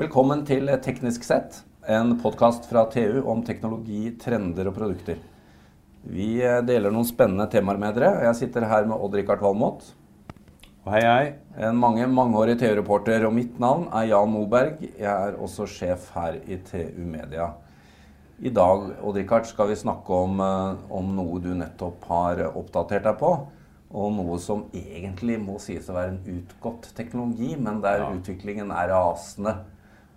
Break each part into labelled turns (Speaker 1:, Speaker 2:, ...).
Speaker 1: Velkommen til Teknisk sett, en podkast fra TU om teknologi, trender og produkter. Vi eh, deler noen spennende temaer med dere. Jeg sitter her med Odd-Rikard Valmot.
Speaker 2: Og hei, hei.
Speaker 1: En mange, mangeårig TU-reporter. Og mitt navn er Jan Moberg. Jeg er også sjef her i TU Media. I dag Odd-Rikard, skal vi snakke om, eh, om noe du nettopp har oppdatert deg på. Og noe som egentlig må sies å være en utgått teknologi, men der
Speaker 2: Ja.
Speaker 1: utviklingen er rasende.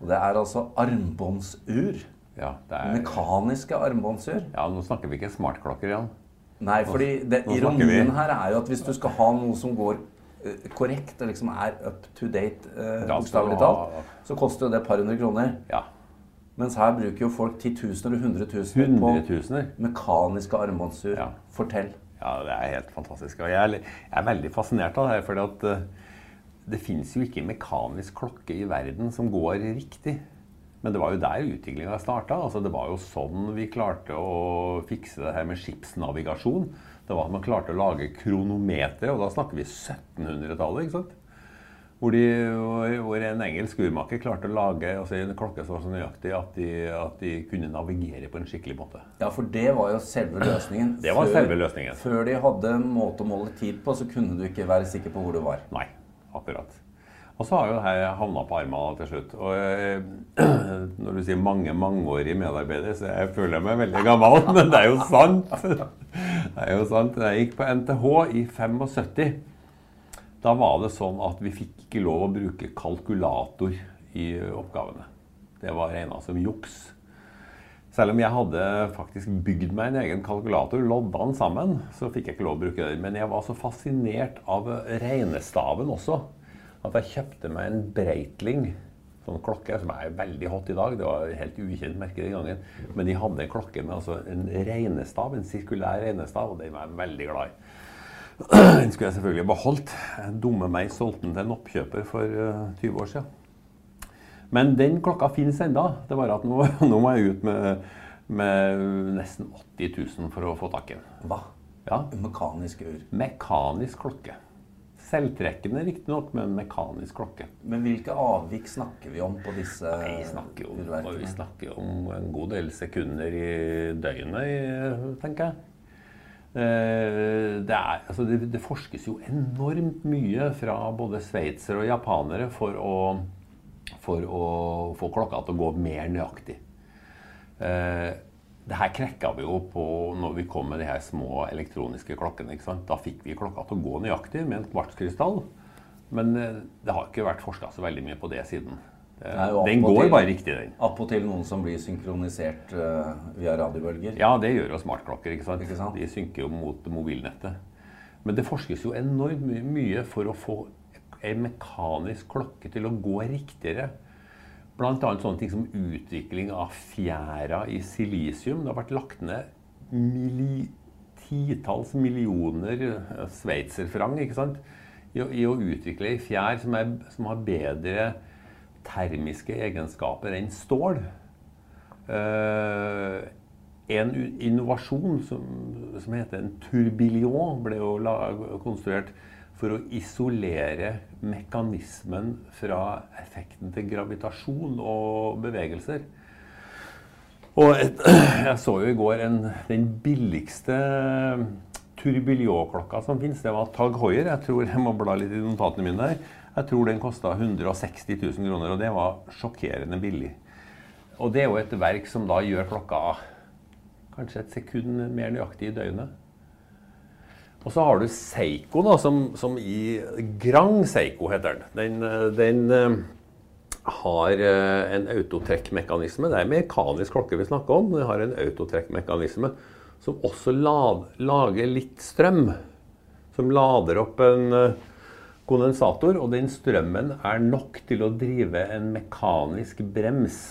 Speaker 1: Og det er altså armbåndsur.
Speaker 2: Ja, det er,
Speaker 1: Mekaniske armbåndsur.
Speaker 2: ja, nå snakker vi ikke smartklokker igjen.
Speaker 1: Nei, fordi det,
Speaker 2: snakker vi-
Speaker 1: ironien her er jo at hvis du skal ha noe som går eh, korrekt, og liksom er up to date, uh, bokstavelig
Speaker 2: ha-
Speaker 1: talt, så koster jo det et par hundre kroner.
Speaker 2: Ja.
Speaker 1: Mens her bruker jo folk titusener og hundretusener på mekaniske armbåndsur.
Speaker 2: Ja.
Speaker 1: Fortell.
Speaker 2: Ja, det er helt fantastisk. Og jeg er, jeg er veldig fascinert av det her, fordi at eh, det fins jo ikke mekanisk klokke i verden som går riktig. Men det var jo der utviklinga starta. Altså, det var jo sånn vi klarte å fikse det her med skipsnavigasjon. Det var at man klarte å lage kronometer, og da snakker vi 1700-tallet. ikke sant? Hvor, de, hvor en engelsk urmaker klarte å lage altså en klokke som var så nøyaktig at de, at de kunne navigere på en skikkelig måte.
Speaker 1: Ja, for det var jo selve løsningen.
Speaker 2: Det var selve løsningen.
Speaker 1: Før de hadde en måte å måle tid på, så kunne du ikke være sikker på hvor du var.
Speaker 2: Nei, akkurat. Og så har jo det her havna på armene til slutt. Og eh, når du sier mange mangeårige medarbeidere, så jeg føler jeg meg veldig gammel, men det er jo sant. Det er jo sant. Jeg gikk på NTH i 75, da var det sånn at vi fikk ikke lov å bruke kalkulator i oppgavene. Det var regna som juks. Selv om jeg hadde faktisk bygd meg en egen kalkulator, lodda den sammen, så fikk jeg ikke lov å bruke den. Men jeg var så fascinert av regnestaven også, at jeg kjøpte meg en Breitling, sånn klokke, som er veldig hot i dag. Det var et helt ukjent merke den gangen. Men de hadde en klokke med altså en regnestav, en sirkulær regnestav, og den var jeg veldig glad i. Den skulle jeg selvfølgelig beholdt. Dumme meg solgte den til en oppkjøper for eh, 20 år siden. Men den klokka finnes enda. Det er bare at nå, nå må jeg ut med, med nesten 80 000 for å få tak i den.
Speaker 1: Hva?
Speaker 2: Ja,
Speaker 1: Mekanisk ur.
Speaker 2: mekanisk klokke. Selvtrekkende riktignok, men mekanisk klokke.
Speaker 1: Men hvilke avvik snakker vi om på disse
Speaker 2: Vi snakker jo vi snakker om en god del sekunder i døgnet, tenker jeg. Eh, Det, er, altså det, det forskes jo enormt mye fra både sveitsere og japanere for å, for å få klokka til å gå mer nøyaktig. Eh, det her knekka vi jo på når vi kom med de her små elektroniske klokkene. Da fikk vi klokka til å gå nøyaktig med en kvartskrystall. Men eh, det har ikke vært forska så veldig mye på det siden. Det,
Speaker 1: Nei,
Speaker 2: den går til, bare riktig, den.
Speaker 1: Attpåtil noen som blir synkronisert uh, via radiobølger.
Speaker 2: Ja, det gjør jo smartklokker. ikke sant?
Speaker 1: Ikke sant?
Speaker 2: De synker jo mot mobilnettet. Men det forskes jo enormt mye for å få en mekanisk klokke til å gå riktigere. Annet sånne ting som utvikling av fjæra i silisium. Det har vært lagt ned milli, titalls millioner sveitserfrang, sveitserfranc? I, i å utvikle ei fjær som, er, som har bedre termiske egenskaper enn stål. Uh, en innovasjon som, som heter en turbillion, ble jo konstruert for å isolere mekanismen fra effekten til gravitasjon og bevegelser. Og et, jeg så jo i går en, den billigste turbillion-klokka som finnes. Det var Tag Hoier. Jeg tror jeg må bla litt i notatene mine her. Jeg tror den kosta 160 000 kroner, og det var sjokkerende billig. Og det er jo et verk som da gjør klokka kanskje et sekund mer nøyaktig i døgnet. Og så har du Seiko, da, som, som i Grand Seiko heter den. Den, eh, den eh, har eh, en autotrekkmekanisme. Det er en mekanisk klokke vi snakker om. Den har en autotrekkmekanisme som også lad, lager litt strøm. Som lader opp en kondensator, og den strømmen er nok til å drive en mekanisk brems.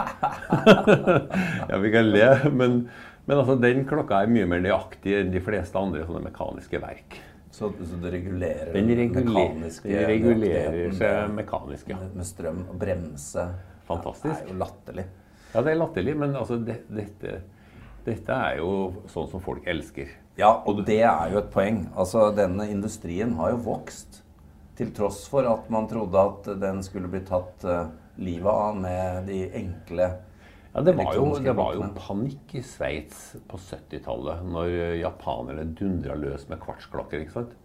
Speaker 2: ja, vi kan le, men, men altså, den klokka er mye mer nøyaktig enn de fleste andre sånne mekaniske verk.
Speaker 1: Så, så det regulerer
Speaker 2: Den, reguler,
Speaker 1: mekaniske
Speaker 2: den regulerer seg mekanisk, ja.
Speaker 1: med, med strøm og bremse.
Speaker 2: Fantastisk.
Speaker 1: Det er jo latterlig.
Speaker 2: Ja, det er latterlig, men altså, det, dette, dette er jo sånn som folk elsker.
Speaker 1: Ja, og det er jo et poeng. Altså, denne industrien har jo vokst. Til tross for at man trodde at den skulle bli tatt eh, livet av med de enkle
Speaker 2: Ja, det var, jo, det var jo panikk i Sveits på 70-tallet når japanerne dundra løs med kvartsklokker. ikke sant?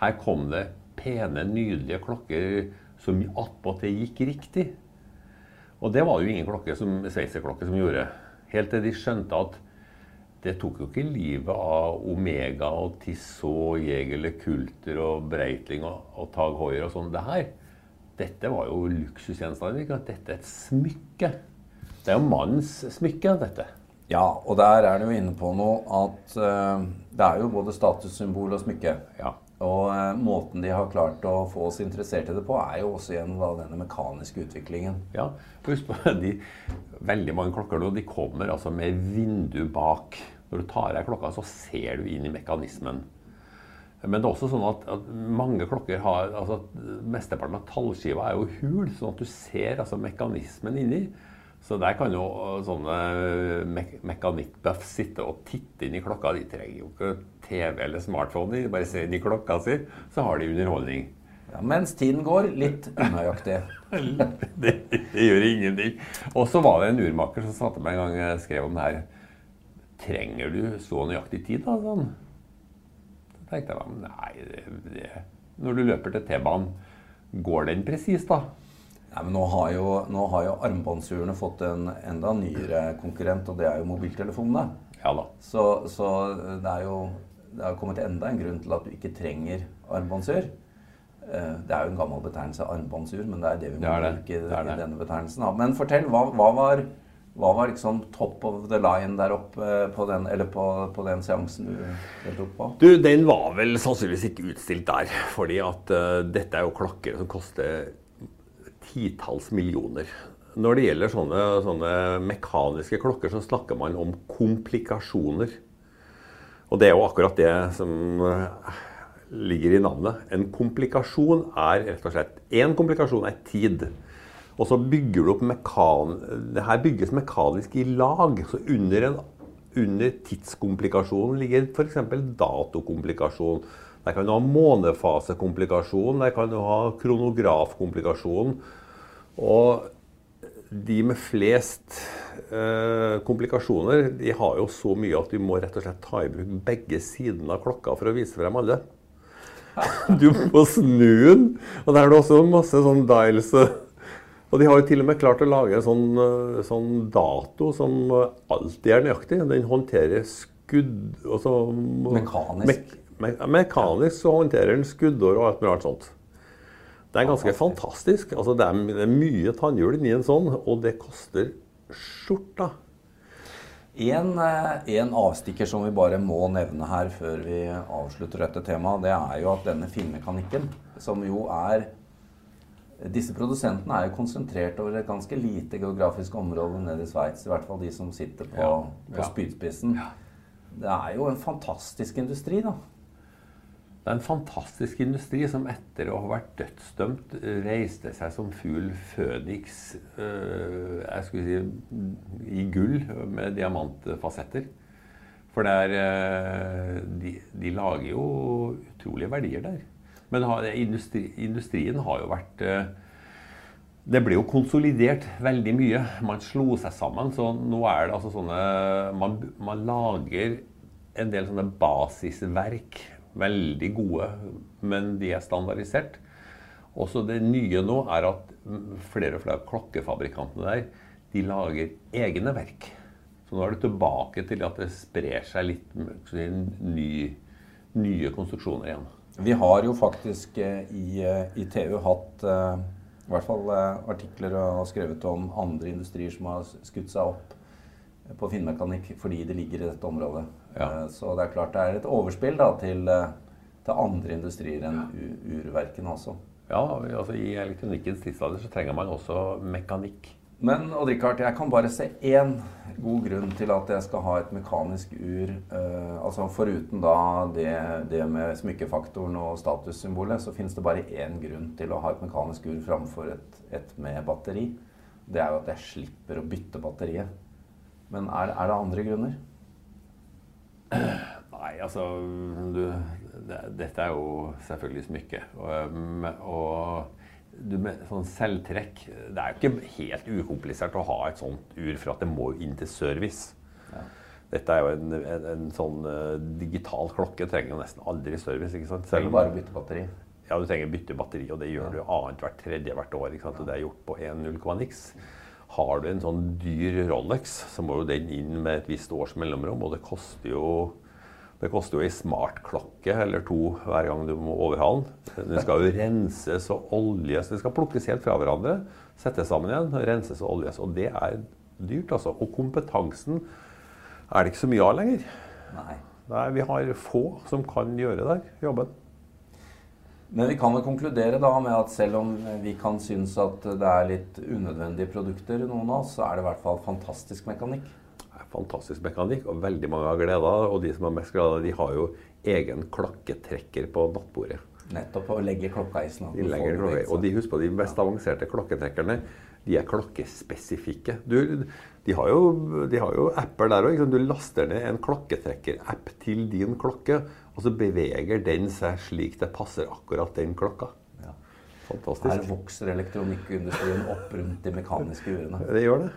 Speaker 2: Her kom det pene, nydelige klokker som attpåtil gikk riktig. Og det var jo ingen klokke som, sveitserklokke som gjorde. Helt til de skjønte at det tok jo ikke livet av Omega og Tissot, Jegerle, Kulter og Breitling og, og Tag Hoier og sånn. Det her, dette var jo luksusgjenstander. Dette er et smykke. Det er jo mannens smykke, dette.
Speaker 1: Ja, og der er du jo inne på noe at uh, det er jo både statussymbol og smykke.
Speaker 2: Ja.
Speaker 1: Og uh, måten de har klart å få oss interessert i det på, er jo også gjennom da, denne mekaniske utviklingen.
Speaker 2: Ja, husk på de, Veldig mange klokker nå de kommer altså med vindu bak. Når du tar av klokka, så ser du inn i mekanismen. Men det er også sånn at, at mange klokker har altså Mesteparten av tallskiva er jo hul, sånn at du ser altså mekanismen inni. Så der kan jo uh, sånne me mekanikkbuffs sitte og titte inn i klokka. De trenger jo ikke TV eller smartphone, de bare ser inn i klokka si, så har de underholdning.
Speaker 1: Ja, mens tiden går, litt unøyaktig.
Speaker 2: det, det gjør ingenting. Og så var det en urmaker som satte meg en gang jeg skrev om det her Trenger du så nøyaktig tid, da? Sånn. Så tenkte jeg nei, det, det. Når du løper til T-banen, går den presis, da?
Speaker 1: Nei, men nå har jo, nå har jo armbåndsurene fått en enda nyere konkurrent, og det er jo mobiltelefonene.
Speaker 2: Ja da.
Speaker 1: Så, så det er jo det har kommet enda en grunn til at du ikke trenger armbåndsur. Eh, Det er jo en gammel betegnelse, armbåndsur, men det er det vi må
Speaker 2: Det det.
Speaker 1: bruke
Speaker 2: Det
Speaker 1: i denne betegnelsen. Men fortell, hva, hva var, hva var liksom top of the line der oppe eh, på den, eller på, på den seansen du deltok på?
Speaker 2: Du, den var vel sannsynligvis ikke utstilt der. Fordi at uh, dette er jo klakker som koster titalls millioner. Når det gjelder sånne, sånne mekaniske klokker, så snakker man om komplikasjoner. Og det er jo akkurat det som eh, ligger i navnet. En komplikasjon er rett og slett Én komplikasjon er tid. Og så bygger du opp mekan... Det her bygges mekanisk i lag. Så under, en, under tidskomplikasjonen ligger f.eks. datokomplikasjon. Der kan du ha månefasekomplikasjon, der kan du ha kronografkomplikasjon. Og de med flest eh, komplikasjoner de har jo så mye at du må rett og slett ta i bruk begge sidene av klokka for å vise frem alle. Du må snu den, og der er det også masse sånn dials. Og de har jo til og med klart å lage en sånn, eh, sånn dato som alltid er nøyaktig. Den håndterer skudd altså,
Speaker 1: Mekanisk.
Speaker 2: Mek me mekanisk så håndterer den skuddår og alt mulig annet sånt. Det er ganske fantastisk. Altså, det, er, det er mye tannhjul inni en sånn, og det koster skjorta.
Speaker 1: En, eh, en avstikker som vi bare må nevne her før vi avslutter dette temaet, det er jo at denne finmekanikken, som jo er Disse produsentene er jo konsentrert over et ganske lite geografisk område nede i Sveits. I hvert fall de som sitter på,
Speaker 2: Ja,
Speaker 1: på
Speaker 2: ja.
Speaker 1: spydspissen. Det er jo en fantastisk industri, da.
Speaker 2: Det er en fantastisk industri som etter å ha vært dødsdømt eh, reiste seg som fugl føniks øh, jeg skulle si, i gull med diamantfasetter. For det er, øh, de, de lager jo utrolige verdier der. Men har, industri, industrien har jo vært øh, det ble jo konsolidert veldig mye. Man slo seg sammen. Så nå er det altså sånne Man, man lager en del sånne basisverk. Veldig gode, men de er standardisert. Også det nye nå er at flere og flere av klokkefabrikantene der de lager egne verk. Så nå er det tilbake til at det sprer seg litt si, ny, nye konstruksjoner igjen.
Speaker 1: Vi har jo faktisk eh, i, eh, i TU hatt eh, i hvert fall artikler og skrevet om andre industrier som har skutt seg opp på finnmekanikk fordi det ligger i dette området.
Speaker 2: Ja.
Speaker 1: Eh, Så det er klart det er et overspill da, til, eh, til andre industrier enn ja. urverkene også.
Speaker 2: Ja, altså I elektronikkens tidsalder så trenger man også mekanikk.
Speaker 1: Men Odd Rikard, jeg kan bare se én god grunn til at jeg skal ha et mekanisk ur. eh, altså Foruten da det, det med smykkefaktoren og statussymbolet, så finnes det bare én grunn til å ha et mekanisk ur framfor et, et med batteri. Det er jo at jeg slipper å bytte batteriet. Men er, er det andre grunner?
Speaker 2: Nei, altså du, det, Dette er jo selvfølgelig smykke. Og, og du med sånn selvtrekk Det er jo ikke helt ukomplisert å ha et sånt ur, for at det må inn til service. Ja. Dette er jo en, en, en sånn uh, digital klokke. Trenger jo nesten aldri service. ikke sant?
Speaker 1: Selv om, bare bytte batteri.
Speaker 2: Ja, du trenger bytte batteri, og det gjør ja. du annethvert tredje hvert år. ikke sant? Og det er gjort på 1.0 niks. Har du en sånn dyr Rolex, så må jo den inn med et visst års mellomrom, og det koster jo det koster jo ei smartklokke eller to hver gang du må overhale den. Den skal jo renses og oljes. Det skal plukkes helt fra hverandre, settes sammen igjen, renses og oljes. Og det er dyrt, altså. Og kompetansen er det ikke så mye av lenger.
Speaker 1: Nei.
Speaker 2: Nei vi har få som kan gjøre der jobben.
Speaker 1: Men vi kan vel konkludere da med at selv om vi kan synes at det er litt unødvendige produkter, noen av oss, så er det i hvert fall fantastisk mekanikk
Speaker 2: fantastisk mekanikk, og veldig mange har glede av det. Og de som har mest det, de har jo egen klokketrekker på nattbordet.
Speaker 1: Nettopp. Og legger klokka i sånn
Speaker 2: de legger klokka i. Og de, husk på, de mest avanserte klokketrekkerne de er klokkespesifikke. Du, de, har jo, de, har jo, apper der òg. Du laster ned en klokketrekker-app til din klokke, og så beveger den seg slik det passer akkurat den klokka. Ja.
Speaker 1: Fantastisk. Her vokser elektronikkindustrien opp rundt de mekaniske urene.
Speaker 2: Det gjør det.